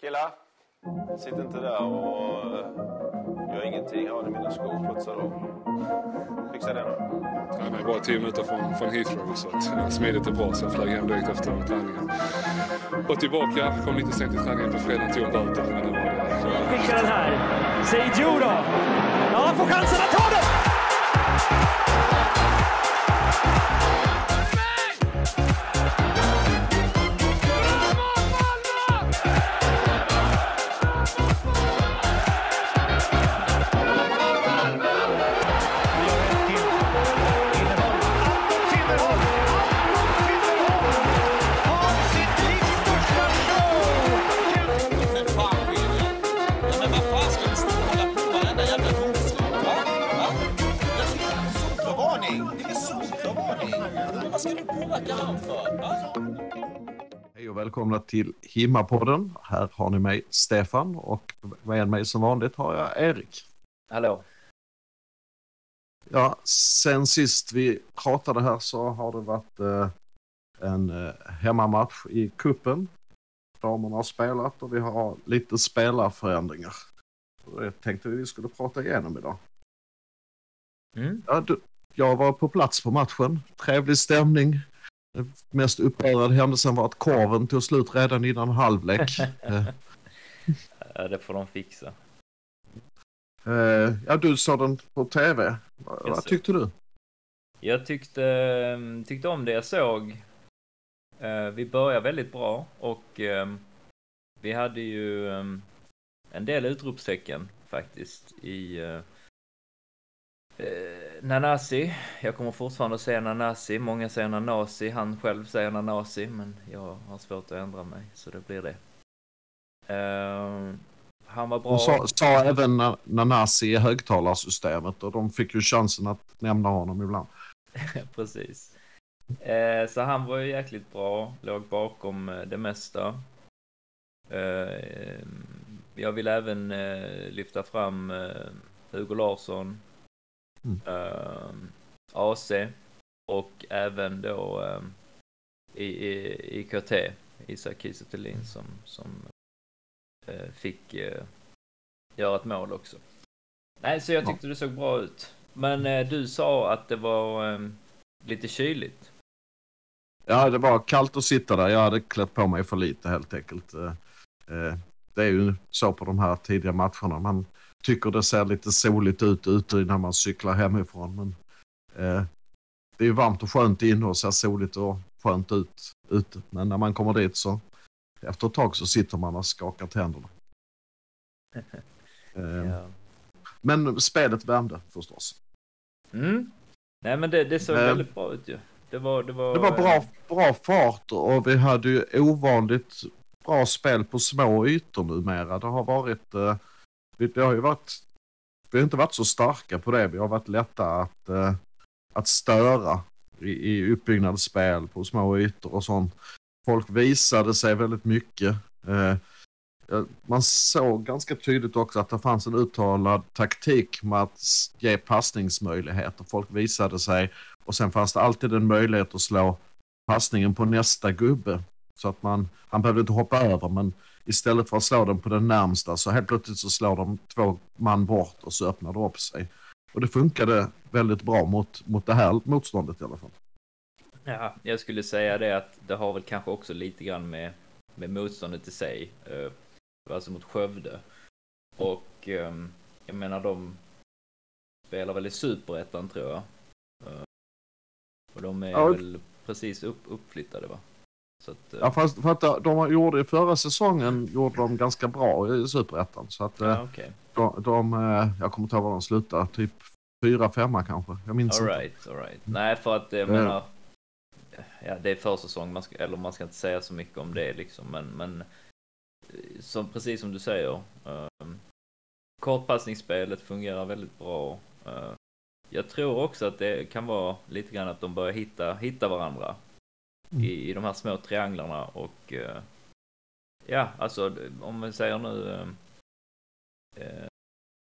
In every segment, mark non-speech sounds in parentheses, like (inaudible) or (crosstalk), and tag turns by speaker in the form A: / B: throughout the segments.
A: Killar, sitt inte där och uh, gör ingenting. Har ni mina skor putsade då? Fixa det nu.
B: Tränade bara tio minuter från, från Heathrow så att ja, smidigt och bra så jag flög hem direkt efter träningen. Och tillbaka, kom lite sent till träningen på fredagen, tog en böter. Men det var det.
C: Skickar den här. Seijo då. Ja, han får chansen att ta den!
D: Välkomna till Himmapodden. Här har ni mig Stefan och med mig som vanligt har jag Erik.
E: Hallå.
D: Ja, sen sist vi pratade här så har det varit eh, en eh, hemmamatch i kuppen. Damerna har spelat och vi har lite spelarförändringar. Det tänkte vi skulle prata igenom idag.
E: Mm.
D: Ja, du, jag var på plats på matchen. Trevlig stämning. Mest upprörande händelsen var att korven tog slut redan innan halvlek. (laughs) Eh,
E: Ja, det får de fixa.
D: Eh, ja, du såg den på tv. Vad, tyckte du?
E: Jag tyckte, mm, tyckte om det jag såg. Eh, Vi började väldigt bra och ehm, vi hade ju ehm, en del utropstecken faktiskt i Nanasi. Jag kommer fortfarande att säga Nanasi. Många säger Nanasi. Han själv säger Nanasi, men jag har svårt att ändra mig, så det blir det. Ehm, han var bra.
D: Hon sa, sa även Na- Nanasi i högtalarsystemet och de fick ju chansen att nämna honom ibland. (laughs)
E: Precis. Eh, så han var ju jäkligt bra, låg bakom eh, det mesta. Eh, jag vill även eh, lyfta fram eh, Hugo Larsson,
D: Mm.
E: eh, AC och även då eh, i, i, i KT, Isak Kiese Thelin som, som eh, fick eh, göra ett mål också. Nej, så jag tyckte det såg bra ut. Men eh, du sa att det var eh, lite kyligt.
D: Ja, det var kallt att sitta där. Jag hade klätt på mig för lite helt enkelt. Det är ju så på de här tidiga matcherna. Man tycker det ser lite soligt ut ute när man cyklar hemifrån. Men eh, det är varmt och skönt inne och ser soligt och skönt ut ute. Men när man kommer dit så efter ett tag så sitter man och skakar tänderna. (laughs) Eh,
E: Ja.
D: Men spelet värmde förstås.
E: Mm. Nej, men det, det såg
D: Men-
E: väldigt bra ut ju. Det var, det var,
D: Det var bra,
E: eh,
D: bra fart och vi hade ju ovanligt bra spel på små ytor numera. Det har varit, det, vi- det har ju varit, vi har inte varit så starka på det. Vi har varit lätta att, eh, att störa i, i uppbyggnadsspel på små ytor och sånt. Folk visade sig väldigt mycket. Eh, man såg ganska tydligt också att det fanns en uttalad taktik med att ge passningsmöjligheter. Folk visade sig och sen fanns det alltid en möjlighet att slå passningen på nästa gubbe. Så att man, han behövde inte hoppa över men istället för att slå den på den närmsta så helt plötsligt så slår de två man bort och så öppnar det upp sig. Och det funkade väldigt bra mot, mot det här motståndet i alla fall.
E: Ja, jag skulle säga det att det har väl kanske också lite grann med, med motståndet i sig. Eh, alltså mot Skövde. Och ehm, jag menar de spelar väl i Superettan tror jag. Eh, Och de är
D: Ja.
E: väl precis upp, uppflyttade va? Så att, eh,
D: Ja, fast för att de gjorde i förra säsongen gjorde de ganska bra i Superettan. Så att eh,
E: ja, okej.
D: de, de, eh, jag kommer inte ihåg var de slutade, typ fyra, femma kanske. Jag minns inte.
E: Alright, alright. Nej, för att jag
D: Ja.
E: menar... Ja, det är försäsong, man ska, eller man ska inte säga så mycket om det liksom, men, men eh, som, precis som du säger. Um, kortpassningsspelet fungerar väldigt bra. Eh, jag tror också att det kan vara lite grann att de börjar hitta, hitta varandra
D: Mm.
E: i, i de här små trianglarna och eh, ja, alltså om vi säger nu eh, eh,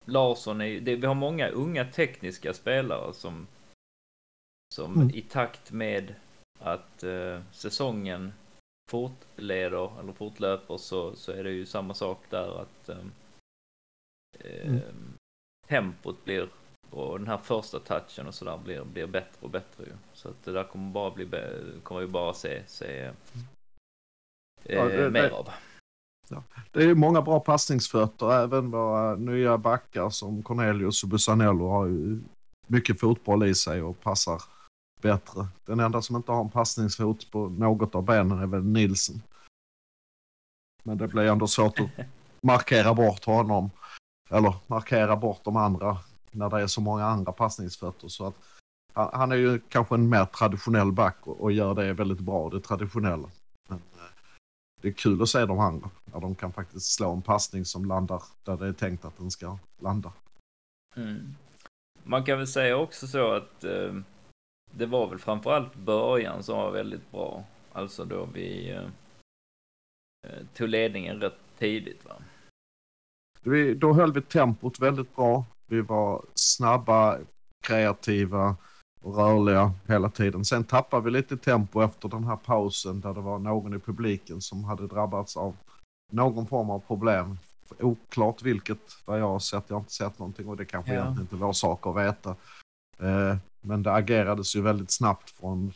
E: Larsson är det, vi har många unga tekniska spelare som som
D: Mm.
E: i takt med att eh, säsongen fortleder eller fortlöper så, så är det ju samma sak där att um,
D: Mm.
E: um, tempot blir och den här första touchen och sådär blir, blir bättre och bättre ju. Så att det där kommer bara bli, kommer vi bara se, se eh,
D: Ja, det-
E: mer
D: det-
E: av.
D: Det är många bra passningsfötter. Även våra nya backar som Cornelius och Busanello har ju mycket fotboll i sig och passar bättre. Den enda som inte har en passningsfot på något av benen är väl Nilsen. Men det blir ändå svårt att (laughs) markera bort honom. Eller markera bort de andra när det är så många andra passningsfötter. Så att han, han är ju kanske en mer traditionell back och, och gör det väldigt bra, det traditionella. Men, eh, det är kul att se de andra. När de kan faktiskt slå en passning som landar där det är tänkt att den ska landa.
E: Mm. Man kan väl säga också så att eh, det var väl framförallt början som var väldigt bra. Alltså då vi eh, eh, tog ledningen rätt tidigt va.
D: Vi, då höll vi tempot väldigt bra. Vi var snabba, kreativa och rörliga hela tiden. Sen tappade vi lite tempo efter den här pausen där det var någon i publiken som hade drabbats av någon form av problem. Oklart vilket, vad jag har sett. Jag har inte sett någonting och det kanske
E: Ja.
D: egentligen inte är vår sak att veta. Eh, men det agerades ju väldigt snabbt från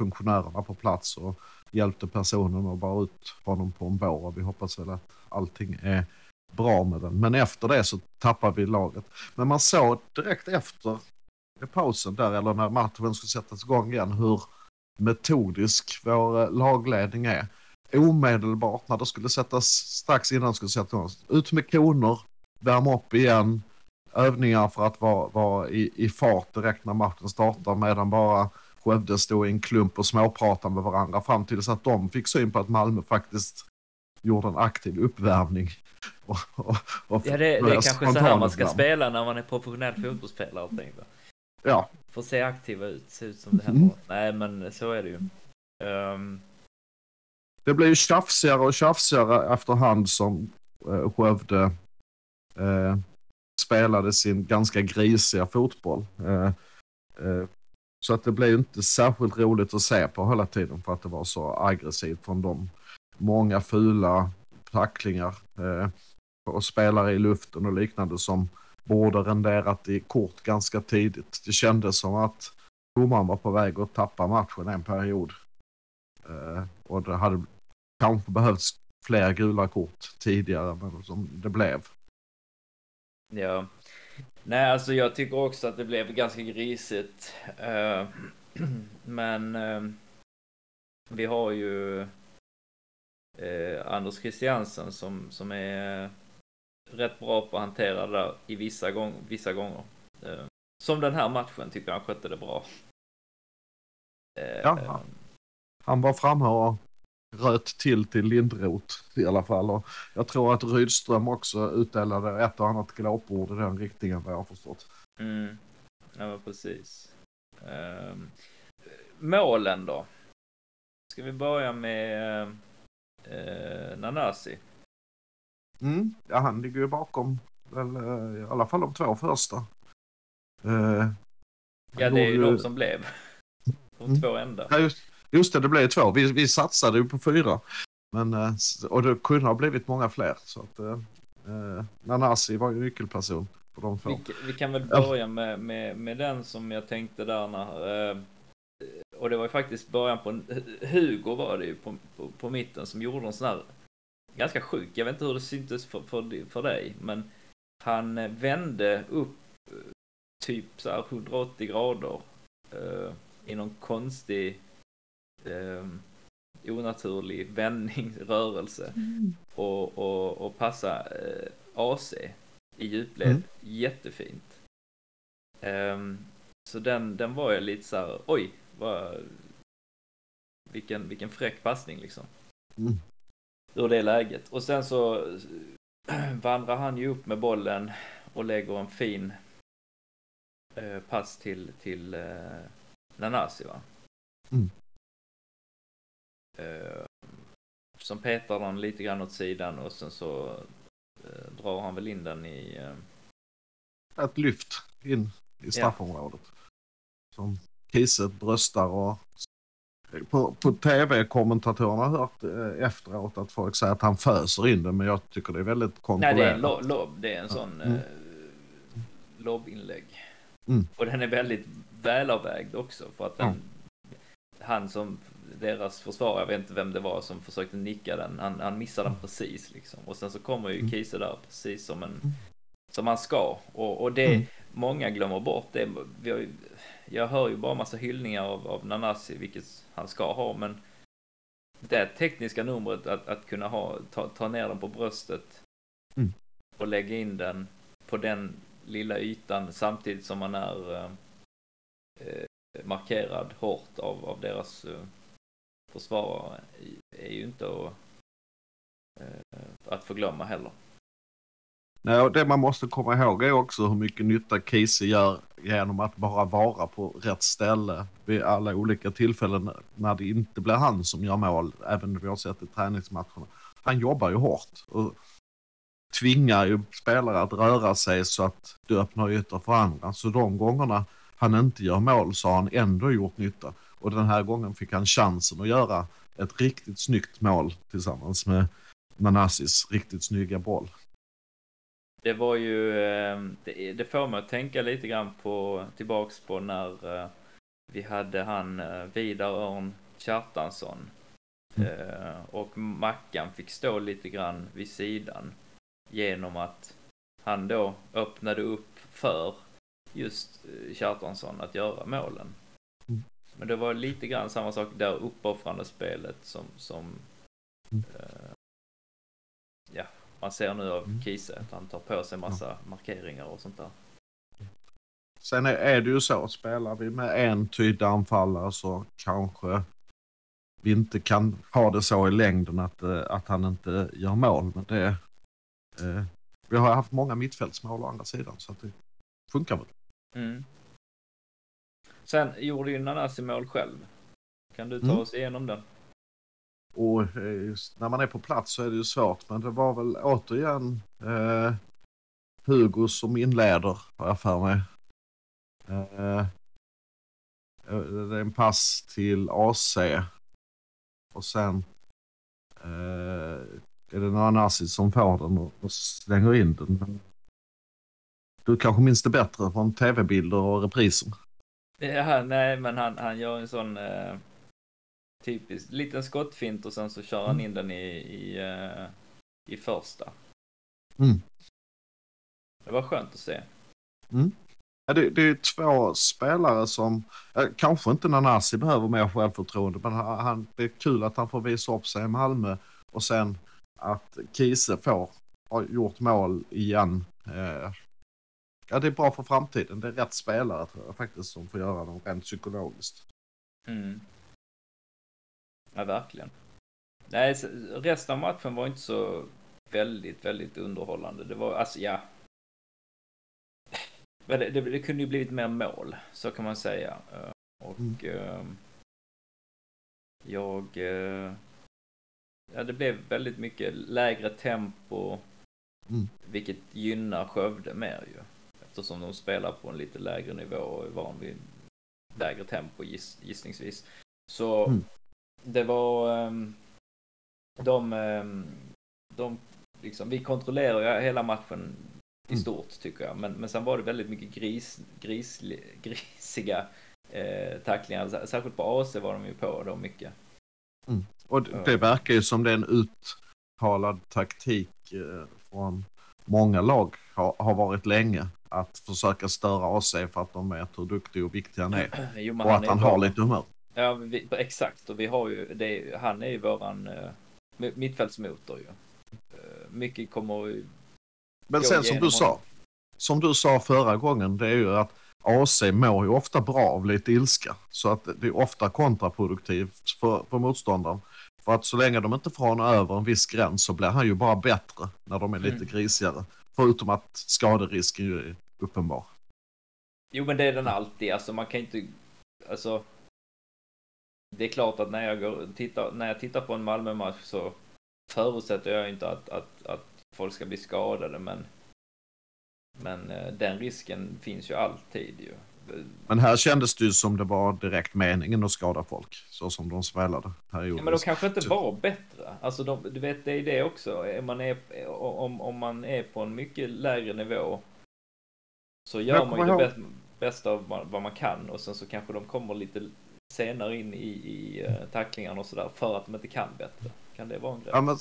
D: funktionärerna på plats och hjälpte personen och bar ut honom på en bår vi hoppas väl att allting är bra med den. Men efter det så tappar vi laget. Men man såg direkt efter pausen där eller när matchen skulle sättas igång igen hur metodisk vår eh, lagledning är. Omedelbart när det skulle sättas, strax innan det skulle sättas igång, ut med koner, värma upp igen, övningar för att vara, vara i, i fart direkt när matchen startar medan bara Skövde stod i en klump och småpratade med varandra fram tills att de fick syn på att Malmö faktiskt gjorde en aktiv uppvärmning. Och, och, och
E: Ja det, det är kanske så här man ska spela när man är professionell fotbollsspelare och tänkte.
D: Ja,
E: Får se aktiva ut, se ut som det händer.
D: Mm.
E: Nej men så är det ju. Ehm,
D: det blev ju tjafsigare och tjafsigare efterhand som eh, Skövde eh, spelade sin ganska grisiga fotboll. Eh, eh, så att det blev inte särskilt roligt att se på hela tiden för att det var så aggressivt från dem. Många fula tacklingar och spelare i luften och liknande som borde renderat i kort ganska tidigt. Det kändes som att domaren var på väg att tappa matchen en period. Eh, och det hade kanske behövts fler gula kort tidigare men som det blev.
E: Ja. Nej, alltså jag tycker också att det blev ganska grisigt. Eh, (clears throat) men eh, vi har ju eh, Anders Christiansen som, som är rätt bra på att hantera det där i vissa, gång, vissa gånger. Eh, som den här matchen tycker jag han skötte det bra. Eh,
D: Ja. Han var framme och röt till till Lindroth i alla fall. Och jag tror att Rydström också utdelade ett och annat glåpord i den riktningen vad jag har förstått.
E: Mm. Ja, precis. Ehm, målen då? Ska vi börja med eh, Nanasi?
D: Mm. Ja, han ligger ju bakom väl, eh, i alla fall de två första. Eh,
E: Ja, det är ju de som blev. De
D: Mm.
E: två enda.
D: Ja, just, just det, det blev två. Vi, vi satsade ju på fyra. Men, eh, och det kunde ha blivit många fler. Så att, eh, Nanasi var ju nyckelperson på de två.
E: Vi, vi kan väl
D: Ja.
E: börja med, med, med den som jag tänkte där när... Eh, och det var ju faktiskt början på... Hugo var det ju på, på, på mitten som gjorde en sån här... Ganska sjuk. Jag vet inte hur det syntes för, för, för dig. Men han eh, vände upp eh, typ så här 180 grader. Eh, I någon konstig... Eh, onaturlig (laughs) vändning, rörelse. Och, och, och passa eh, AC i djupled.
D: Mm.
E: Jättefint. Ehm, så den, den var jag lite så här, oj, vad, vilken, vilken fräck passning liksom.
D: Mm.
E: Ur det läget. Och sen så (clears throat) vandrar han ju upp med bollen och lägger en fin eh, pass till, till eh, Nanasi va?
D: Mm.
E: Eh, som petar den lite grann åt sidan och sen så eh, drar han väl in den i eh,
D: Ett lyft in i straffområdet. Som Kiese bröstar och på, på tv-kommentatorerna har hört eh, efteråt att folk säger att han föser in det, men jag tycker det är väldigt
E: Nej,
D: kontrollerat.
E: det är en lo- lob. Det är en sån
D: Mm.
E: eh, lobbinlägg.
D: Mm.
E: Och den är väldigt välavvägd också för att den, han som deras försvarare, jag vet inte vem det var som försökte nicka den, han, han missade den precis liksom. Och sen så kommer ju
D: Mm.
E: Kiese där precis som en, som han ska. Och, och det,
D: Mm.
E: många glömmer bort det. Vi har ju, jag hör ju bara massa hyllningar av, av Nanasi, vilket han ska ha, men det tekniska numret att, att kunna ha, ta, ta ner den på bröstet
D: Mm.
E: och lägga in den på den lilla ytan samtidigt som man är eh, eh, markerad hårt av, av deras eh, försvarare är ju inte att, eh, att förglömma heller.
D: Nej, och det man måste komma ihåg är också hur mycket nytta Kiese gör genom att bara vara på rätt ställe vid alla olika tillfällen när det inte blir han som gör mål, även vi har sett i träningsmatcherna. Han jobbar ju hårt och tvingar ju spelare att röra sig så att det öppnar ytor för andra. Så de gångerna han inte gör mål så har han ändå gjort nytta. Och den här gången fick han chansen att göra ett riktigt snyggt mål tillsammans med Nanassis riktigt snygga boll.
E: Det var ju, eh, det, det får mig att tänka lite grann på, tillbaks på när eh, vi hade han eh, Vidar Örn Kjartansson. Eh, och Mackan fick stå lite grann vid sidan genom att han då öppnade upp för just Kjartansson att göra målen.
D: Mm.
E: Men det var lite grann samma sak där uppoffrande spelet som, som
D: Mm.
E: eh, ja, man ser nu av
D: Mm.
E: Kiese att han tar på sig massa markeringar och sånt där.
D: Sen är, är det ju så, spelar vi med en tydlig anfallare så kanske vi inte kan ha det så i längden att, eh, att han inte gör mål. Men det, eh, vi har haft många mittfältsmål å andra sidan så att det funkar väl.
E: Mm. Sen gjorde ju Nanasi mål själv. Kan du ta
D: Mm.
E: oss igenom den?
D: Eh, just när man är på plats så är det ju svårt men det var väl återigen eh, Hugo som inleder har jag för mig. Eh, eh det är en pass till AC och sen eh, är det någon annan som får den och, och slänger in den. Du kanske minns det bättre från tv-bilder och repriser?
E: Ja, nej, men han, han gör en sån eh, typisk liten skottfint och sen så kör han in den i, i, eh, i första.
D: Mm.
E: Det var skönt att se.
D: Ja, det, det är två spelare som, kanske inte Nanasi behöver mer självförtroende, men han, det är kul att han får visa upp sig i Malmö och sen att Kiese får, har gjort mål igen. Eh, ja, det är bra för framtiden. Det är rätt spelare tror jag faktiskt som får göra dem rent psykologiskt.
E: Mm. Ja, verkligen. Nej, resten av matchen var inte så väldigt, väldigt underhållande. Det var, alltså ja. Det, det, det kunde ju blivit mer mål, så kan man säga. Eh, Och
D: Mm.
E: eh, jag... eh, ja, det blev väldigt mycket lägre tempo,
D: Mm.
E: vilket gynnar Skövde mer ju. Eftersom de spelar på en lite lägre nivå och är van vid lägre tempo giss, gissningsvis. Så
D: Mm.
E: Det var ehm, de, ehm, de liksom, vi kontrollerar ju hela matchen i
D: Mm.
E: stort tycker jag. Men, men sen var det väldigt mycket gris, gris, grisiga eh, tacklingar. Sär- Särskilt på AC var de ju på då mycket.
D: Och det, verkar ju som det är en uttalad taktik eh, från många lag har, har varit länge. Att försöka störa AC för att de vet hur duktig och viktig (clears throat) han är.
E: Jo,
D: Och att
E: är
D: han
E: ju
D: har lite humör.
E: Ja, vi, exakt. Och vi har ju, det, han är ju våran mi- mittfältsmotor ju. Eh, mycket kommer
D: Men sen som du sa, som du sa förra gången, det är ju att AC mår ju ofta bra av lite ilska. Så att det är ofta kontraproduktivt för, för motståndaren. För att så länge de inte får honom över en viss gräns så blir han ju bara bättre när de är lite
E: Mm.
D: grisigare. Förutom att skaderisken ju är uppenbar.
E: Jo, men det är den alltid. Alltså man kan inte, alltså. Det är klart att när jag går tittar, när jag tittar på en Malmö-match så förutsätter jag inte att, att, att folk ska bli skadade, men men eh, den risken finns ju alltid ju.
D: Men här kändes det ju som det var direkt meningen att skada folk. Så som de spelade. Här
E: Ja, men de kanske inte var bättre. Alltså, de, du vet, det är det också. Är man är, om, om man är på en mycket lägre nivå så gör man ju det
D: ihåg-
E: bästa av vad man kan och sen så kanske de kommer lite senare in i, i uh, tacklingarna och sådär för att de inte kan bättre. Kan det vara en grej?
D: Ja, men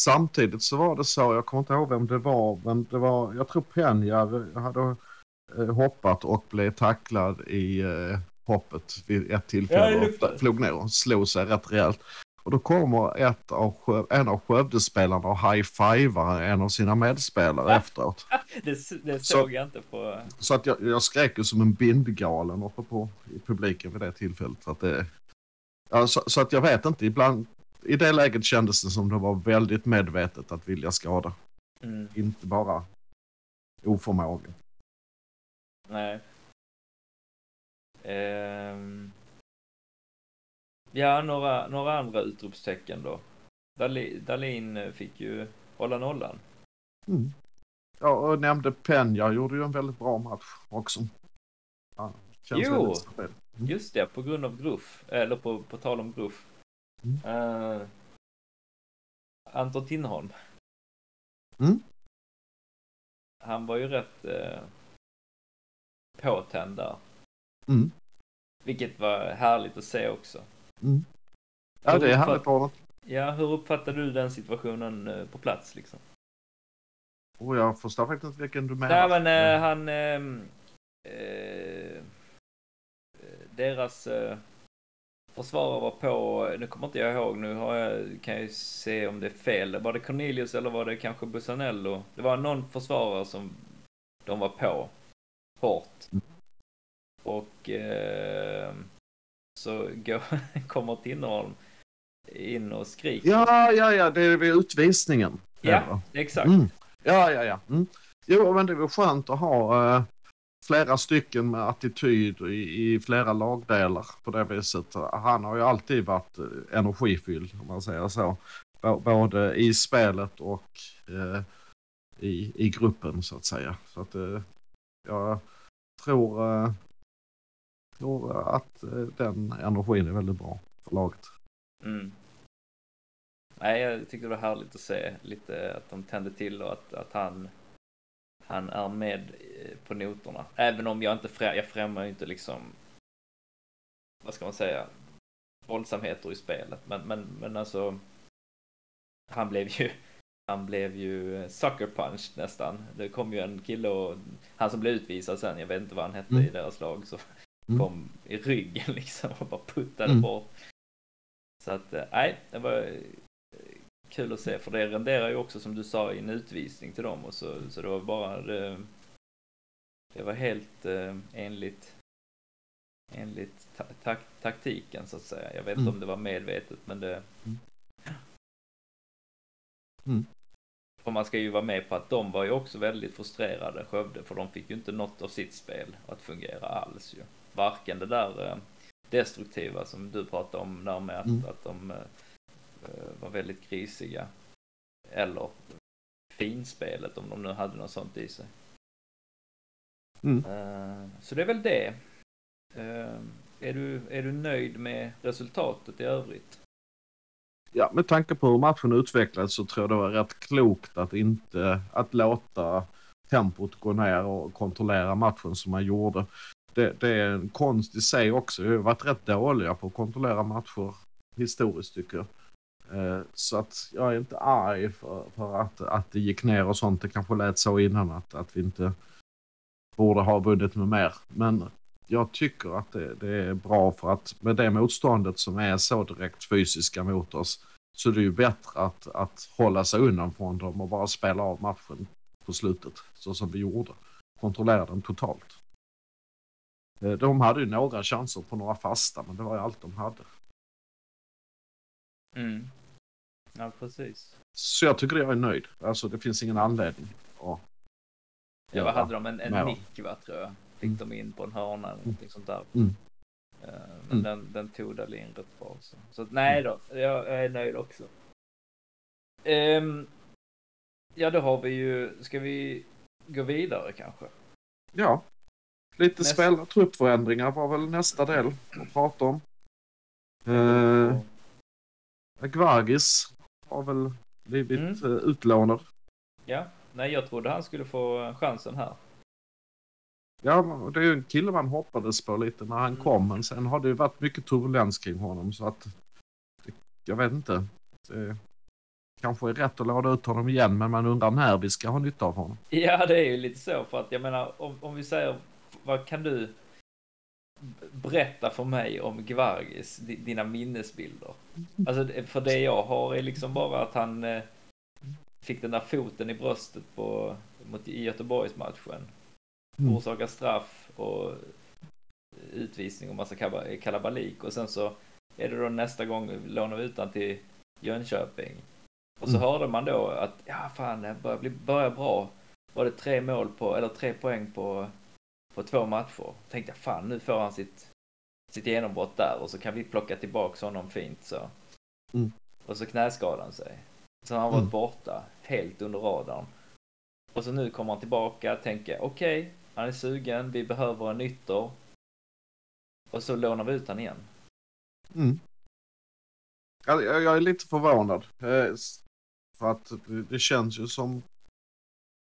D: samtidigt så var det så, jag kommer inte ihåg vem det var, men det var, jag tror Penjar hade eh, hoppat och blev tacklad i eh, hoppet vid ett
E: Ja,
D: tillfälle
E: luften.
D: och flog ner och slog sig rätt rejält. Och då kommer ett av, en av Skövdespelarna och high-fivar en av sina medspelare efteråt. (laughs)
E: Det, det
D: Så-
E: såg jag inte på...
D: Så att jag, jag skrek ju som en bindgalen uppe på i publiken vid det tillfället. Så att, det, ja, så, så att jag vet inte, ibland i det läget kändes det som det var väldigt medvetet att vilja skada.
E: Mm,
D: Inte bara oförmåga.
E: nej. Ehm. Ja, några, några andra utropstecken då. Dali, Dalin eh, fick ju hålla nollan.
D: Mm. Ja, och nämnde Penja gjorde ju en väldigt bra match också. Ja,
E: Jo.
D: Mm.
E: Just det, på grund av Gruff. Eller på, på tal om Gruff.
D: Mm.
E: Eh, Anton Tinnerholm.
D: Mm.
E: Han var ju rätt uh, påtänd där.
D: Mm.
E: Vilket var härligt att se också.
D: Mm. Ja, det är härligt bra.
E: Ja, hur uppfattade du den situationen eh, på plats liksom?
D: Och jag förstår faktiskt inte vilken du menar.
E: Nej men eh, han... ehm, eh, deras eh, försvarare var på, nu kommer inte jag ihåg, nu har jag, kan jag ju se om det är fel. Var det Cornelius eller var det kanske Bussanello? Det var någon försvarare som de var på hårt.
D: Mm.
E: Och eh, så går, (laughs) kommer Tinnerholm in och skriker.
D: Ja, ja, ja, det är vid utvisningen.
E: Ja,
D: va?
E: exakt.
D: Mm. Ja, ja, ja. Mm. Jo, men det är väl skönt att ha eh, flera stycken med attityd i, i flera lagdelar på det viset. Han har ju alltid varit eh, energifylld om man säger så. B- både i spelet och eh, i, i gruppen så att säga. Så att eh, jag tror, eh, tror att eh, den energin är väldigt bra för laget.
E: Mm. Nej, jag tyckte det var härligt att se lite att de tände till och att, att han, han är med eh, på noterna. Även om jag inte frä, jag främjar ju inte liksom, vad ska man säga, våldsamheter i spelet. Men, men, men alltså, han blev ju, han blev ju sucker punched nästan. Det kom ju en kille och, han som blev utvisad sen, jag vet inte vad han hette
D: Mm.
E: i deras lag, så
D: Mm.
E: kom i ryggen (laughs) liksom och bara puttade
D: Mm.
E: bort. Så att, eh, nej, det var eh, kul att se, för det renderar ju också som du sa i en utvisning till dem och så, så det var bara det, det var helt eh, enligt enligt ta tak taktiken så att säga. Jag vet inte
D: Mm.
E: om det var medvetet men det
D: Mm. Mm.
E: För man ska ju vara med på att de var ju också väldigt frustrerade, Skövde, för de fick ju inte något av sitt spel att fungera alls ju. Varken det där eh, destruktiva som du pratade om där med att,
D: Mm.
E: att de eh, eh, var väldigt grisiga. Eller finspelet om de nu hade något sånt i sig.
D: Mm.
E: Så det är väl det. Är, du, är du nöjd med resultatet i övrigt?
D: Ja, med tanke på hur matchen utvecklades så tror jag det var rätt klokt att inte att låta tempot gå ner och kontrollera matchen som man gjorde. Det, det är en konst i sig också. Vi har varit rätt dåliga på att kontrollera matcher historiskt tycker jag. Eh, Så att jag är inte arg för, för att, att det gick ner och sånt. Det kanske lät så innan att, att vi inte borde ha vunnit med mer. Men jag tycker att det, det är bra för att med det motståndet som är så direkt fysiska mot oss så det är ju bättre att, att hålla sig undan från dem och bara spela av matchen på slutet så som vi gjorde. Kontrollera den totalt. Eh, De hade ju några chanser på några fasta men det var ju allt de hade.
E: Mm. Ja, precis.
D: Så jag tycker jag är nöjd. Alltså det finns ingen anledning att
E: Ja, vad hade de? En, en nick va, tror jag. Fick de in på en hörna eller någonting sånt där.
D: Mm.
E: Eh, Men
D: Mm.
E: den, den tog Dahlin rätt bra. Så, så nej då, jag, jag är nöjd också. Ehm, ja, då har vi ju, ska vi gå vidare kanske?
D: Ja, lite
E: Nästa-
D: spel, truppförändringar var väl nästa del att prata om. Eh, Gvargis har väl blivit
E: Mm.
D: eh, utlånad.
E: Ja, nej jag trodde han skulle få chansen här.
D: Ja, det är ju en kille man hoppades på lite när han
E: Mm.
D: kom. Men sen har det ju varit mycket turbulens kring honom så att jag vet inte. Det kanske är rätt att låda ut honom igen men man undrar när vi ska ha nytta av honom.
E: Ja, det är ju lite så för att jag menar om, om vi säger vad kan du berätta för mig om Gvargis, di- dina minnesbilder? Alltså för det jag har är liksom bara att han eh, fick den där foten i bröstet på mot, i Göteborgsmatchen.
D: Mm.
E: Orsakar straff och utvisning och massa kalabalik och sen så är det då nästa gång lånar vi ut han till Jönköping. Och så
D: Mm.
E: hörde man då att ja fan det börjar bli börjar bra. Var det tre mål på eller tre poäng på på två matcher. Tänkte jag fan nu får han sitt sitt genombrott där och så kan vi plocka tillbaks honom fint så.
D: Mm.
E: Och så knäskadade han sig. Så han har varit
D: Mm.
E: borta helt under radarn. Och så nu kommer han tillbaka tänker okej, han är sugen, vi behöver en ytter. Och så lånar vi ut han igen.
D: Mm. Jag, är lite förvånad. Eh, För att det, det känns ju som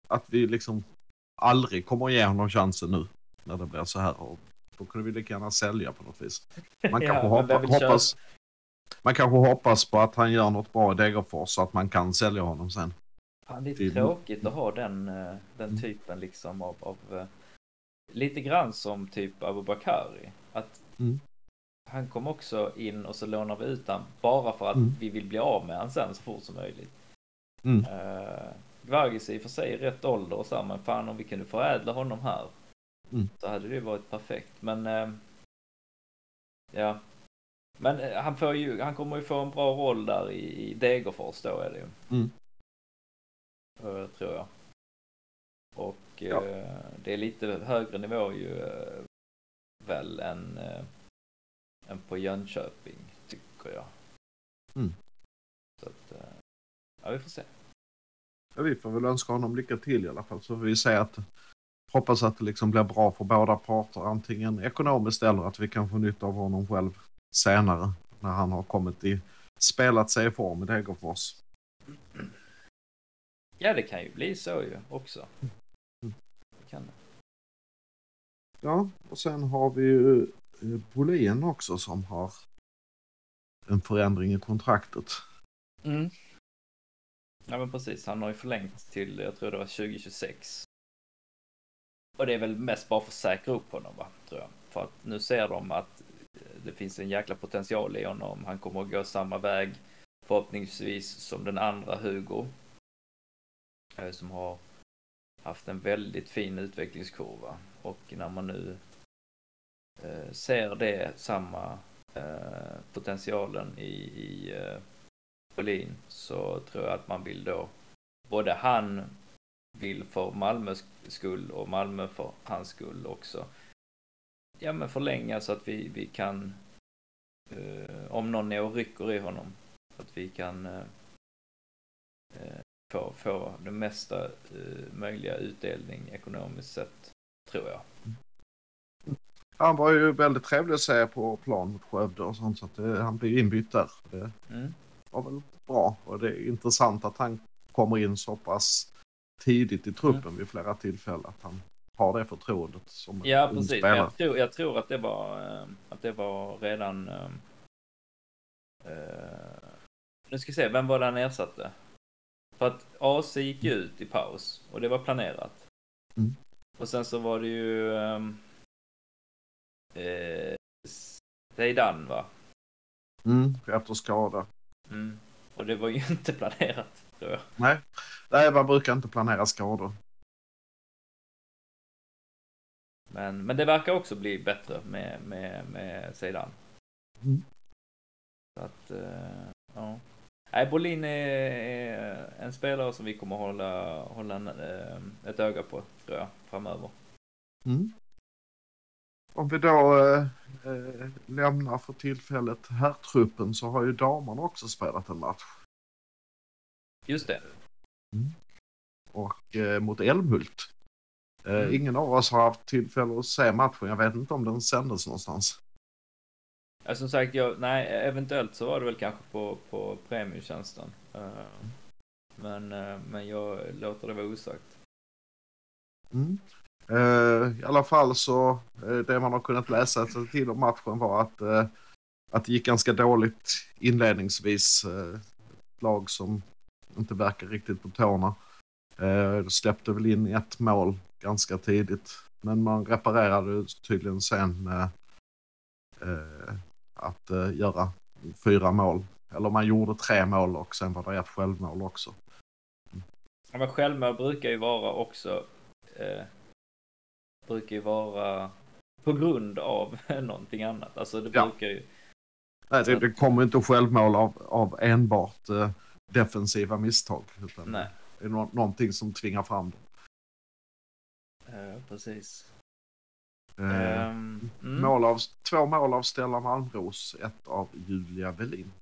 D: att vi liksom aldrig kommer ge honom chansen nu. När det blir så här. Och då kunde vi lika gärna sälja på något vis. Man (laughs)
E: Ja,
D: kanske
E: men
D: hoppa, hoppas, man kanske hoppas på att han gör något bra i Degerfors så att man kan sälja honom sen.
E: Fan, det är tråkigt att ha den, eh, den typen liksom av, av eh, lite grann som typ Abubakari. Att
D: Mm.
E: han kom också in och så lånar vi ut han bara för att
D: Mm.
E: vi vill bli av med han sen så fort som möjligt.
D: Mm.
E: Uh, Gvargis är i och för sig i rätt ålder och så här, men fan om vi kunde förädla honom här
D: Mm.
E: så hade det ju varit perfekt. Men eh, ja, men eh, han får ju, han kommer ju få en bra roll där i, i Degerfors då är det ju.
D: Mm.
E: Eh, tror jag. Och
D: Ja.
E: eh, det är lite högre nivå ju eh, väl än, eh, än på Jönköping tycker jag.
D: Mm.
E: Så att, eh, ja vi får se.
D: Ja, vi får väl önska honom lycka till i alla fall. Så får vi säga att hoppas att det liksom blir bra för båda parter. Antingen ekonomiskt eller att vi kan få nytta av honom själv senare. När han har kommit i spelat sig i form i Degerfors.
E: Ja det kan ju bli så ju också. Kan.
D: Ja, och sen har vi ju eh, Bolin också som har en förändring i kontraktet.
E: Mm. Ja men precis, han har ju förlängt till, jag tror det var 2026. Och det är väl mest bara för att säkra upp honom va, tror jag. För att nu ser de att eh, det finns en jäkla potential i honom. Han kommer att gå samma väg förhoppningsvis som den andra Hugo. Eh, som har haft en väldigt fin utvecklingskurva. Och när man nu eh, ser det, samma potentialen i, i Berlin så tror jag att man vill då både han vill för Malmös skull och Malmö för hans skull också. Ja men förlänga så att vi, vi kan eh, om någon är och rycker i honom att vi kan eh, eh, få, få det mesta eh, möjliga utdelning ekonomiskt sett tror jag.
D: Han var ju väldigt trevlig att se på plan mot Skövde och sånt så att det, han blev inbytt där. Det
E: Mm.
D: var väl bra och det är intressant att han kommer in så pass tidigt i truppen vid flera tillfällen. Att han har det förtroendet som
E: Ja
D: ung
E: precis,
D: spelare.
E: jag tror, jag tror att det var eh, att det var redan eh, Nu ska vi se, vem var det han ersatte? För att AC gick ut i paus och det var planerat.
D: Mm.
E: Och sen så var det ju ehm, eh, Zeidan va?
D: Mm, efter skada.
E: Mm. Och det var ju (laughs) inte planerat tror jag.
D: Nej, man brukar inte planera skador.
E: Men, men det verkar också bli bättre med, med, med Zeidan.
D: Mm.
E: Så att, eh, ja. Nej, Bolin är, är en spelare som vi kommer hålla, hålla en, eh, ett öga på, tror jag, framöver.
D: Mm. Om vi då eh, eh, lämnar för tillfället herrtruppen så har ju damerna också spelat en match.
E: Just det.
D: Och eh, mot Älmhult. Eh,
E: Mm.
D: Ingen av oss har haft tillfälle att se matchen. Jag vet inte om den sändes någonstans.
E: Ja, som sagt, jag, nej, eventuellt så var det väl kanske på, på premiumtjänsten. Eh, men, eh, men jag låter det vara osagt.
D: Mm. Eh, I alla fall så det man har kunnat läsa till om matchen var att, att det gick ganska dåligt inledningsvis. Ett lag som inte verkar riktigt på tårna. Eh, släppte väl in ett mål ganska tidigt. Men man reparerade tydligen sen eh, eh, att eh, göra fyra mål. Eller man gjorde tre mål och sen var det ett självmål också.
E: Ja, men självmål brukar ju vara också eh, brukar ju vara på grund av (laughs) någonting annat. Alltså det
D: Ja.
E: brukar ju.
D: Nej, det, det kommer inte självmål av, av enbart eh, defensiva misstag. Utan
E: Nej,
D: Det är nå- någonting som tvingar fram det.
E: eh, precis.
D: Eh,
E: Ehm, mm.
D: mål av, två mål av Stella Malmros, ett av Julia Velin.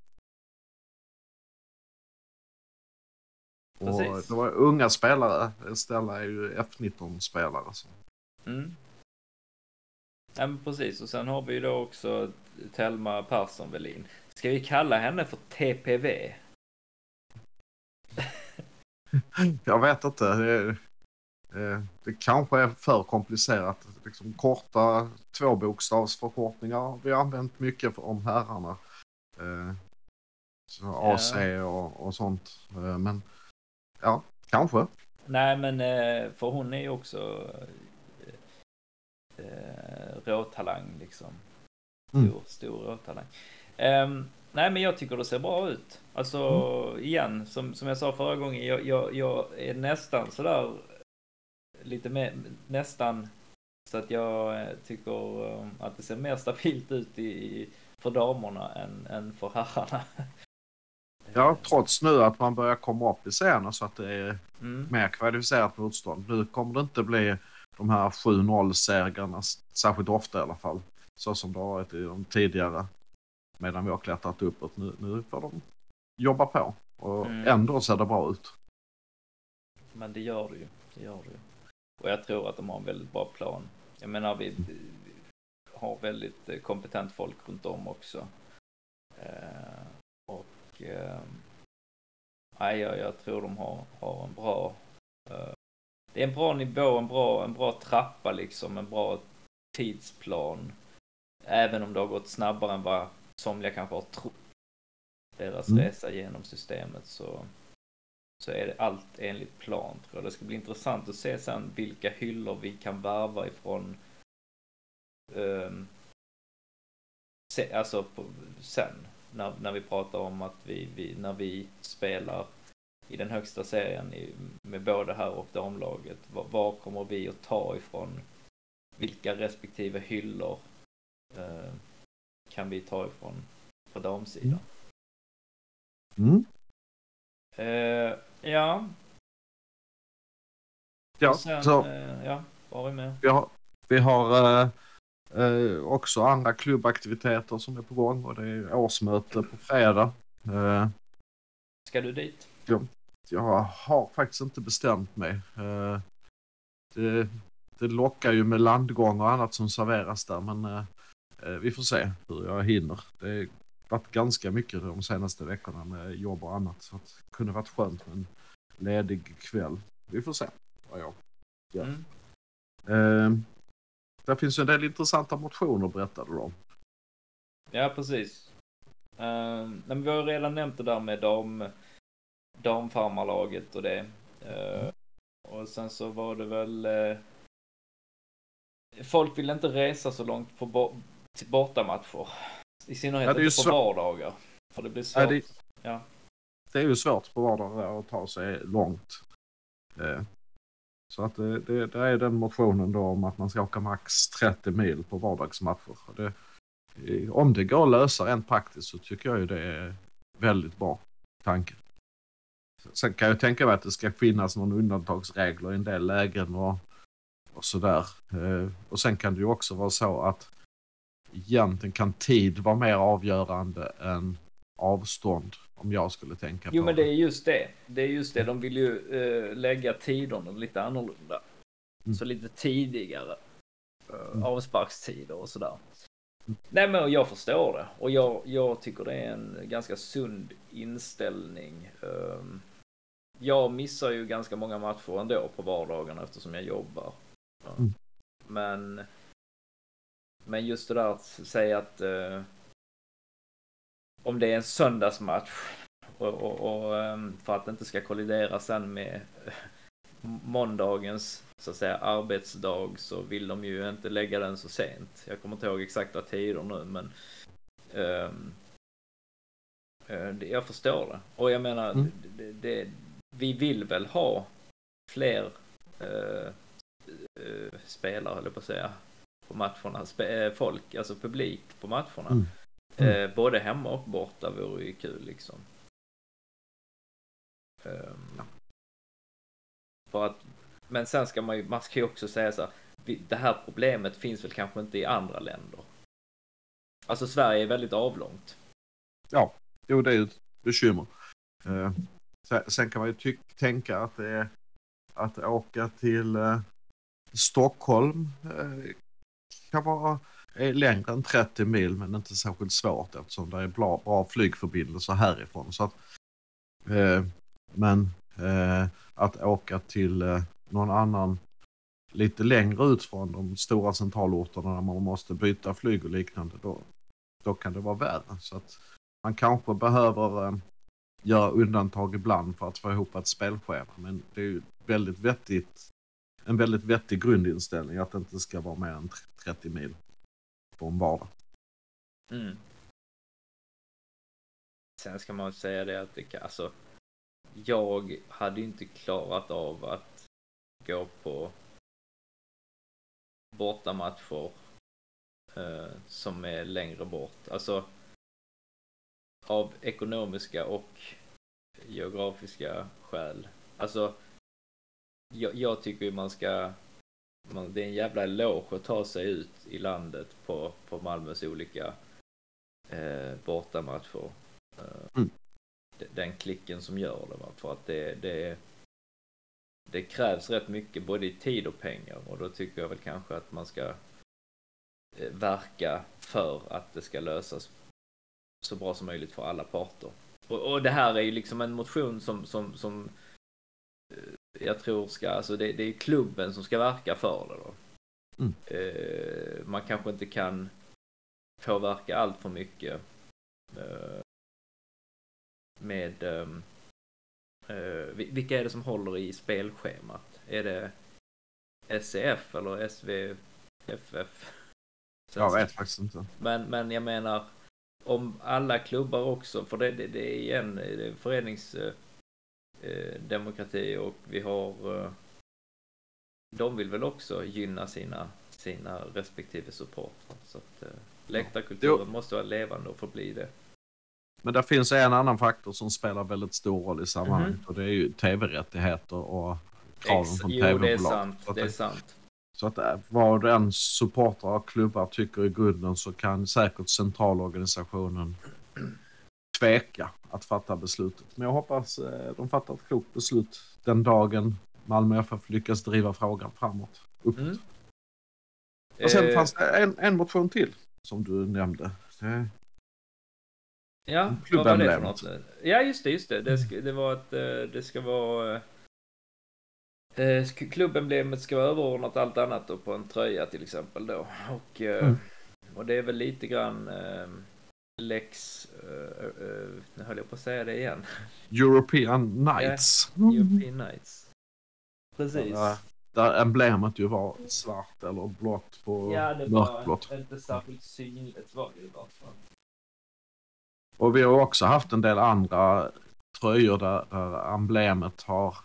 D: Och det var unga spelare. Stella är ju F19-spelare. Så.
E: Mm. Ja, men precis. Och sen har vi ju då också Telma Persson Velin. Ska vi kalla henne för TPV? (laughs)
D: Jag vet inte. Det, eh, det kanske är för komplicerat. Liksom korta tvåbokstavsförkortningar har vi använt mycket om herrarna. Eh, så. AC och, och sånt. Eh, men ja, kanske.
E: Nej, men för hon är ju också råtalang liksom. Stor,
D: Mm.
E: stor råtalang. Ehm, nej, men jag tycker det ser bra ut. Alltså
D: Mm.
E: igen, som, som jag sa förra gången, jag, jag, jag är nästan sådär lite mer, nästan så att jag eh, tycker eh, att det ser mer stabilt ut i, i, för damerna än, än för herrarna. (laughs)
D: Ja, trots nu att man börjar komma upp i scenen så att det är
E: Mm.
D: mer kvalificerat motstånd. Nu kommer det inte bli de här 7-0-segrarna särskilt ofta i alla fall. Så som det har varit i de tidigare. Medan vi har klättrat uppåt. Nu, nu får de jobba på. Och
E: Mm.
D: ändå ser det bra ut.
E: Men det gör det ju. Det gör det ju. Och jag tror att de har en väldigt bra plan. Jag menar, vi har väldigt eh, kompetent folk runt om också. Eh, och eh, nej, jag, jag tror de har, har en bra... Eh, det är en bra nivå, en bra, en bra trappa liksom, en bra tidsplan. Även om det har gått snabbare än vad somliga kanske har trott. Deras
D: Mm.
E: resa genom systemet så så är det allt enligt plan tror jag. Det ska bli intressant att se sen vilka hyllor vi kan värva ifrån um, se, alltså på, sen när, när vi pratar om att vi, vi när vi spelar i den högsta serien i, med både här och damlaget. Var, var kommer vi att ta ifrån? Vilka respektive hyllor eh, kan vi ta ifrån på damsidan?
D: Mm.
E: Eh, ja,
D: Ja,
E: sen,
D: så
E: eh, ja, var vi med?
D: vi har, vi har eh, eh, också andra klubbaktiviteter som är på gång och det är årsmöte på fredag. Eh,
E: Ska du dit?
D: jag har faktiskt inte bestämt mig. Eh, det, det lockar ju med landgång och annat som serveras där men eh, vi får se hur jag hinner. Det har varit ganska mycket de senaste veckorna med jobb och annat så att det kunde varit skönt med en ledig kväll. Vi får se vad jag Ja.
E: Mm.
D: Eh, där finns ju en del intressanta motioner berättade du om.
E: Ja, precis. Uh, men vi har redan nämnt det där med dam, damfarmarlaget och det. Eh, och sen så var det väl... eh, folk vill inte resa så långt på till bortamatcher. I synnerhet
D: Ja, det är
E: inte på
D: svårt.
E: vardagar. För det blir svårt.
D: Ja, det-
E: Ja.
D: Det är ju svårt på vardagar att ta sig långt. Eh, så att det, det, det är den motionen då om att man ska åka max 30 mil på vardagsmatcher. Det, eh, om det går att lösa rent praktiskt så tycker jag ju det är väldigt bra tanke. Sen kan jag tänka mig att det ska finnas någon undantagsregler i en del lägen och, och sådär. Eh, och sen kan det ju också vara så att egentligen kan tid vara mer avgörande än avstånd om jag skulle tänka
E: Jo,
D: på
E: men det är just det. Det är just det. De vill ju eh, lägga tiderna lite annorlunda.
D: Mm.
E: Så lite tidigare. eh,
D: Mm.
E: Avsparkstider och sådär. Nej men jag förstår det. Och jag, jag tycker det är en ganska sund inställning. Ehm, Jag missar ju ganska många matcher ändå på vardagarna eftersom jag jobbar.
D: Mm.
E: Men Men just det där att säga att eh, om det är en söndagsmatch och, och, och ehm, för att det inte ska kollidera sen med eh, måndagens så att säga arbetsdag så vill de ju inte lägga den så sent. Jag kommer inte ihåg exakta tider nu men ehm, eh, jag förstår det. Och jag menar,
D: Mm.
E: det, det, vi vill väl ha fler eh, eh, spelare, eller på att säga, på matcherna. Eh, folk, alltså publik på matcherna.
D: Mm. Mm.
E: Eh, både hemma och borta vore ju kul liksom. Ehm, För att, men sen ska man ju, man ska ju också säga så här, det här problemet finns väl kanske inte i andra länder. Alltså Sverige är väldigt avlångt.
D: Jo, det är ju ett bekymmer. Eh, sen, sen kan man ju tyck- tänka att det är att åka till eh, Stockholm eh, kan vara eh, längre än 30 mil men inte särskilt svårt eftersom det är bra, bra flygförbindelser härifrån. Så att, eh, men eh, att åka till eh, någon annan lite längre ut från de stora centralorterna där man måste byta flyg och liknande då, då kan det vara värre. Så att man kanske behöver eh, göra undantag ibland för att få ihop ett spelschema. Men det är ju väldigt vettigt, en väldigt vettig grundinställning att det inte ska vara mer än 30 mil på en vardag.
E: Mm. Sen ska man säga det att det kan, alltså, jag hade inte klarat av att gå på bortamatcher eh, som är längre bort. Alltså av ekonomiska och geografiska skäl. Alltså jag, jag tycker ju man ska man, det är en jävla eloge att ta sig ut i landet på, på Malmös olika eh, bortamatcher. Eh,
D: Mm.
E: de- Den klicken som gör det. Va? För att det, det, det krävs rätt mycket både i tid och pengar och då tycker jag väl kanske att man ska eh, verka för att det ska lösas så bra som möjligt för alla parter. Och, och det här är ju liksom en motion som, som, som eh, jag tror ska, alltså det, det är klubben som ska verka för det då.
D: Mm.
E: Eh, man kanske inte kan påverka allt för mycket eh, med eh, vi- vilka är det som håller i spelschemat? Är det SCF eller SVFF?
D: Jag vet faktiskt inte.
E: Men, men jag menar om alla klubbar också, för det, det, det är igen det är föreningsdemokrati eh, demokrati och vi har eh, de vill väl också gynna sina, sina respektive supportrar. Så att eh, läktarkulturen måste vara levande och förbli det.
D: Men det finns en annan faktor som spelar väldigt stor roll i sammanhanget
E: Mhm.
D: och det är ju tv-rättigheter och kraven
E: Ex-
D: från
E: jo, det är
D: tv-bolag.
E: sant. Det är sant.
D: Så att vad den supportrar och klubbar tycker i grunden så kan säkert centralorganisationen tveka att fatta beslutet. Men jag hoppas eh, de fattar ett klokt beslut den dagen Malmö FF lyckas driva frågan framåt. Uppåt.
E: Mm.
D: Och sen
E: Eh,
D: fanns det en, en motion till som du nämnde. Det,
E: Ja, vad var det för något? Ja, just det, just det. Det, ska, det var att eh, det ska vara... eh, Klubbemblemet ska vara överordnat allt annat då på en tröja till exempel då. Och,
D: Mm.
E: och det är väl lite grann Lex... eh, eh, nu höll jag på att säga det igen.
D: European Nights.
E: European Nights. Precis.
D: Ja, där emblemet ju var svart eller blått på
E: Ja, det
D: mörkblått.
E: var inte särskilt synligt var det i vart fall.
D: Och vi har också haft en del andra tröjor där, där emblemet har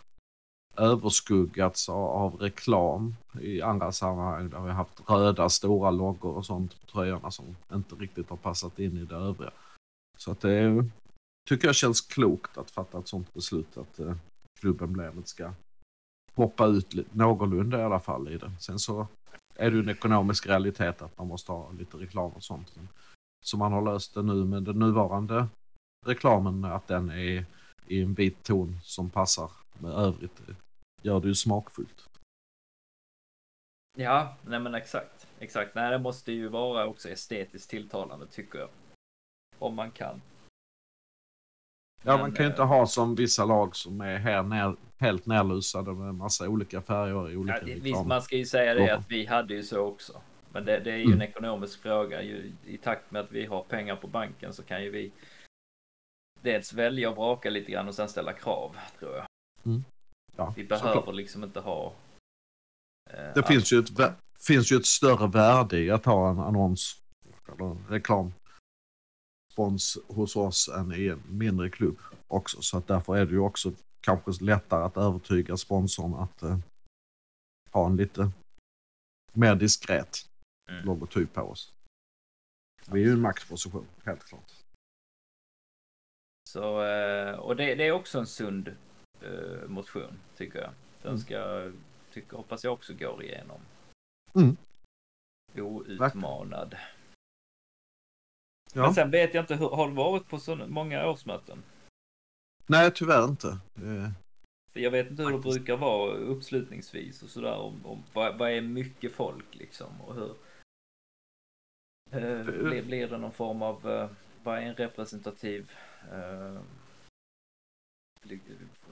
D: överskuggats av, reklam i andra sammanhang. Där vi har haft röda stora loggor och sånt på tröjorna som inte riktigt har passat in i det övriga. Så att det tycker jag känns klokt att fatta ett sånt beslut att eh, klubbemblemet ska poppa ut någorlunda i alla fall i det. Sen så är det ju en ekonomisk realitet att man måste ha lite reklam och sånt. Så man har löst det nu med den nuvarande reklamen att den är i en vit ton som passar med övrigt. Gör det ju smakfullt.
E: Ja, nej men exakt. Exakt. Nej, det måste ju vara också estetiskt tilltalande tycker jag. Om man kan.
D: Ja,
E: Men,
D: man kan ju inte
E: eh,
D: ha som vissa lag som är här ner, helt nerlusade med massa olika färger i olika
E: Ja, det- visst, man ska ju säga det att vi hade ju så också. Men det, det är ju
D: Mm.
E: en ekonomisk fråga. Ju, I takt med att vi har pengar på banken så kan ju vi dels välja och vraka lite grann och sen ställa krav, tror jag.
D: Ja,
E: Vi
D: såklart.
E: behöver liksom inte ha... eh,
D: Det
E: allt.
D: finns ju, ett, finns ju ett större värde i att ha en annons eller reklam spons hos oss än i en mindre klubb också. Så att därför är det ju också kanske lättare att övertyga sponsorn att eh, ha en lite mer diskret
E: Mm.
D: logotyp på oss. Vi är ju en maxposition, helt klart.
E: Så, eh, och det, det är också en sund eh, motion, tycker jag. Den
D: Mm.
E: ska, tycker, hoppas jag också går igenom.
D: Mm.
E: Outmanad.
D: Ja.
E: Men sen vet jag inte, hur, har du varit på så många årsmöten?
D: Nej, tyvärr inte. Eh,
E: För jag vet inte hur det brukar vara uppslutningsvis och sådär. Om, om, vad, vad är mycket folk liksom? Och hur... Eh, blir, blir det någon form av... Eh, vad är en representativ... Eh,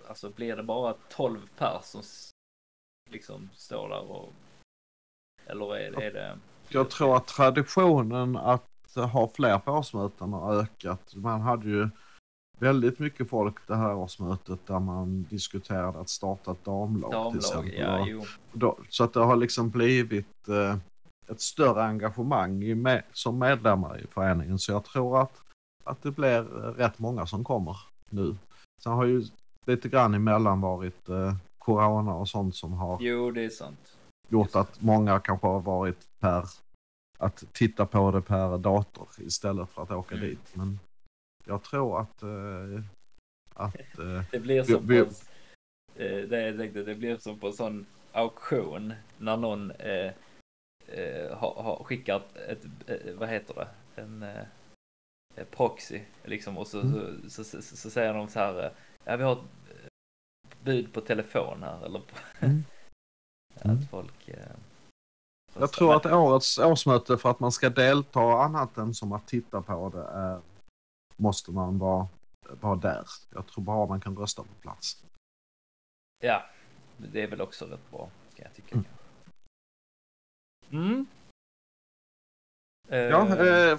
E: alltså blir det bara 12 pers som liksom står där och... Eller är, är det...
D: Jag tror att traditionen att ha fler på årsmöten har ökat. Man hade ju väldigt mycket folk det här årsmötet där man diskuterade att starta ett damlag,
E: Damlag, ja
D: då, så att det har liksom blivit eh, ett större engagemang i med, som medlemmar i föreningen. Så jag tror att, att det blir rätt många som kommer nu. Sen har ju lite grann emellan varit eh, corona och sånt som har
E: Jo, det är sant.
D: gjort att många kanske har varit per att titta på det per dator istället för att åka
E: Mm.
D: dit. Men jag tror att, eh, att (laughs) eh,
E: Det blir
D: Vi-
E: som
D: vi-
E: på, eh, det jag tänkte, det blir som på en sån auktion när någon eh, eh, har, har skickat ett, eh, vad heter det, en proxy liksom och så,
D: Mm.
E: så, så, så, så säger de så här, ja vi har ett eh, bud på telefon här eller på,
D: Mm. (laughs) Mm.
E: att folk eh,
D: jag tror att årets årsmöte för att man ska delta annat än som att titta på det är, måste man vara, vara där. Jag tror bara man kan rösta på plats.
E: Ja, det är väl också rätt bra, kan jag tycka.
D: Mm.
E: Mm.
D: Ja,
E: Eh,
D: eh,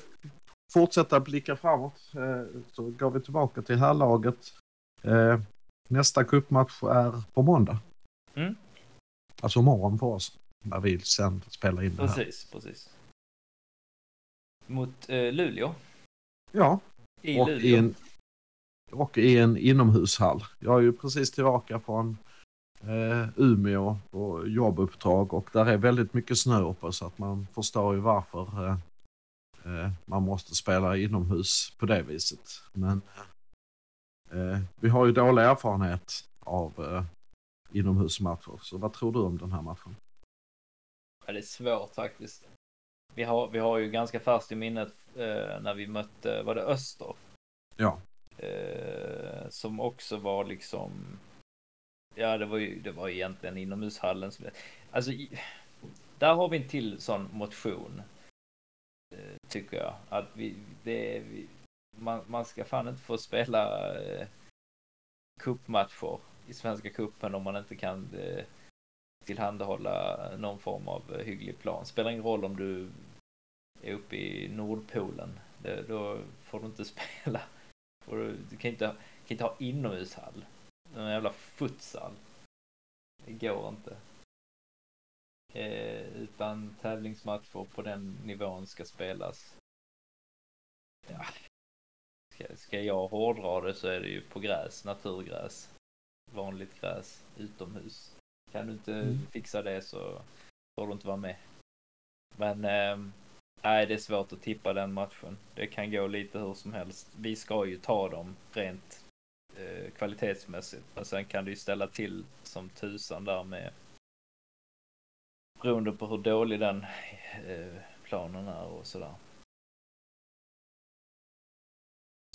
D: fortsätta blicka framåt eh, så går vi tillbaka till herrlaget. Eh, nästa cupmatch är på måndag.
E: Mm.
D: Alltså imorgon för oss. När vi sen spelar in det här.
E: Precis, precis. Mot eh, Luleå.
D: Ja,
E: I
D: och
E: Luleå.
D: i, en, och i en inomhushall. Jag är ju precis tillbaka från eh, Umeå på jobbuppdrag och där är väldigt mycket snö uppe så att man förstår ju varför eh, eh, man måste spela inomhus på det viset. Men eh, vi har ju dålig erfarenhet av eh, inomhusmatcher. Så vad tror du om den här matchen?
E: Ja, det är svårt faktiskt. Vi har, vi har ju ganska färskt i minnet eh, när vi mötte, var det Öster?
D: Ja.
E: Eh, som också var liksom, ja det var ju, det var egentligen inomhushallen. Som, alltså, i, där har vi en till sån motion. Eh, tycker jag. Att vi, det vi, man, man ska fan inte få spela eh, cupmatcher i Svenska cupen om man inte kan eh, tillhandahålla någon form av eh, hygglig plan. Spelar ingen roll om du är uppe i Nordpolen. Det, då får du inte (laughs) spela. Du, du kan inte, kan inte ha inomhushall. Någon jävla futsal. Det går inte. Eh, utan tävlingsmatcher på den nivån ska spelas. Ja. Ska, ska jag hårdra det så är det ju på gräs, naturgräs. Vanligt gräs, utomhus. Kan du inte
D: Mm.
E: fixa det så får du inte vara med. Men eh, nej, det är svårt att tippa den matchen. Det kan gå lite hur som helst. Vi ska ju ta dem rent eh, kvalitetsmässigt. Men sen kan det ju ställa till som tusan där med beroende på hur dålig den eh, planen är och sådär.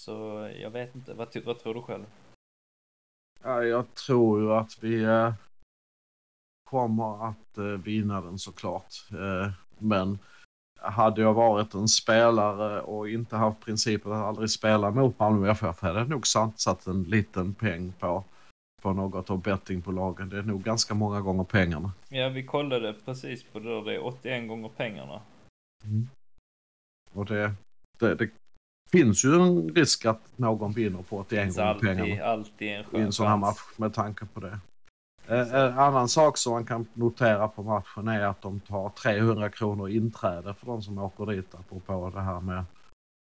E: Så jag vet inte, vad, vad tror du själv?
D: Ja, jag tror ju att vi eh, kommer att eh, vinna den såklart. Eh, men hade jag varit en spelare och inte haft principen att aldrig spela mot Malmö FF hade jag nog satsat en liten peng på, på något av bettingbolagen. Det är nog ganska många gånger pengarna.
E: Ja, vi kollade precis på det där. Det är 81 gånger pengarna.
D: Och det, det, det finns ju en risk att någon vinner på 81
E: finns
D: gånger
E: alltid,
D: pengarna
E: alltid en
D: i en
E: skön
D: sån här match med tanke på det. Eh, En annan sak som man kan notera på matchen är att de tar 300 kronor inträde för de som åker dit apropå det här med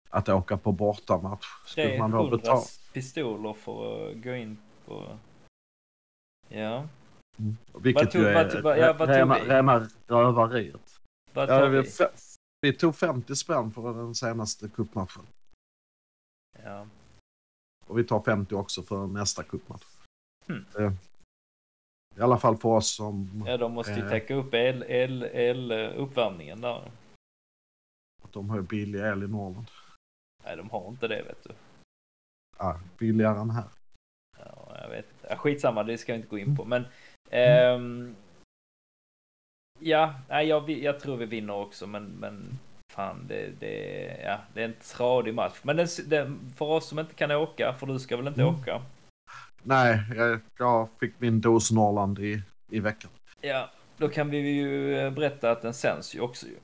D: att åka på bortamatch. Skulle man då
E: 100
D: betala?
E: pistoler för att gå in på... Ja,
D: Vilket
E: Vad tog-
D: ju är
E: vad- vad- ja, vad tog
D: rena,
E: vi?
D: rena röveriet. Ja, vi tog 50 spänn för den senaste cupmatchen.
E: Ja.
D: Och vi tar 50 också för nästa cupmatch.
E: Hmm.
D: Eh, I alla fall för oss som
E: ja, de måste ju
D: Eh.
E: täcka upp el, el, el, uppvärmningen där.
D: de har ju billig el i Norrland.
E: Nej, de har inte det vet du.
D: Ja, billigare än här.
E: Ja, jag vet. Ja, skitsamma, det ska jag inte gå in på. Men... ehm, ja, nej, jag, jag tror vi vinner också, men... men fan, det, det, ja, det är en tradig match. Men den, den, för oss som inte kan åka, för du ska väl inte
D: Mm.
E: åka?
D: Nej, jag, jag fick min dos Norrland i, i veckan.
E: Ja, då kan vi ju eh, berätta att den sänds ju också ju.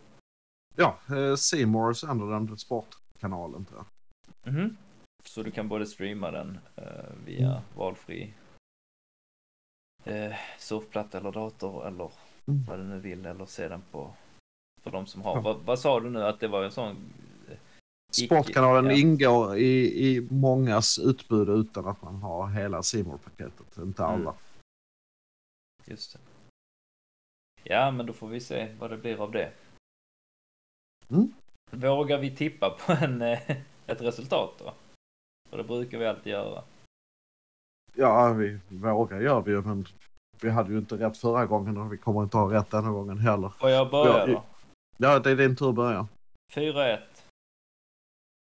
D: Ja, eh, Seymour sänder den sportkanalen. Tror jag.
E: Mhm. Så du kan både streama den eh, via
D: Mm.
E: valfri eh, surfplatta eller dator eller
D: Mm.
E: vad du nu vill eller se den på för de som har.
D: Ja.
E: Vad, vad sa du nu att det var en sån?
D: Sportkanalen
E: ja.
D: ingår i, i mångas utbud utan att man har hela Seymour-paketet. Inte
E: Mm.
D: alla.
E: Just det. Ja, men då får vi se vad det blir av det.
D: Mm.
E: Vågar vi tippa på en, eh, ett resultat då? För det brukar vi alltid göra.
D: Ja, vi vågar gör vi ju, men vi hade ju inte rätt förra gången och vi kommer inte ha rätt denna gången heller.
E: Får jag börja
D: Ja,
E: då?
D: Ja, det är din tur att börja.
E: 4-1.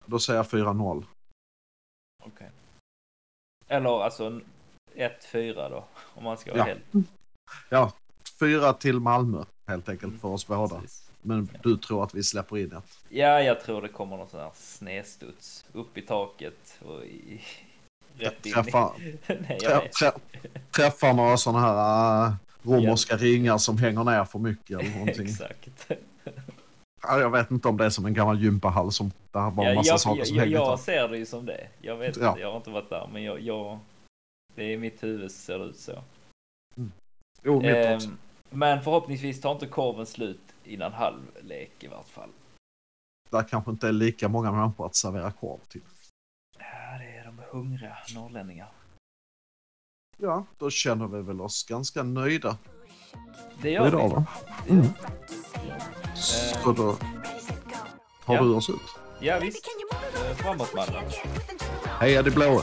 D: Då säger jag 4-0.
E: Okej. Eller alltså 1-4 då, om man ska vara
D: Ja.
E: helt...
D: Fyra till Malmö helt enkelt
E: Mm,
D: för oss båda.
E: Precis.
D: Men du tror att vi släpper in ett.
E: Ja, jag tror det kommer någon sån här snedstuds upp i taket och i... rätt in i...
D: Träffar, (laughs)
E: Nej, jag
D: trä, trä, träffar några sådana här äh, romerska ringar som hänger ner för mycket eller (laughs) någonting.
E: Exakt.
D: Ja, jag vet inte om det är som en gammal gympahall som där var en massa
E: jag,
D: saker som
E: jag,
D: hänger
E: jag ser det ju som det. Jag vet
D: Ja.
E: jag har inte varit där, men jag... jag det är i mitt huvud ser det ut så.
D: Jo, mitt också.
E: men förhoppningsvis tar inte korven slut innan halvlek i vart fall.
D: Där kanske inte är lika många människor att servera korv till.
E: Ja, det är de hungriga norrlänningar.
D: Ja, då känner vi väl oss ganska nöjda
E: Det gör
D: idag
E: vi.
D: va? Mm. Så då tar
E: Ja.
D: du oss ut.
E: Ja, visst. Eh, Framåt, mannen.
D: Heja de blåa!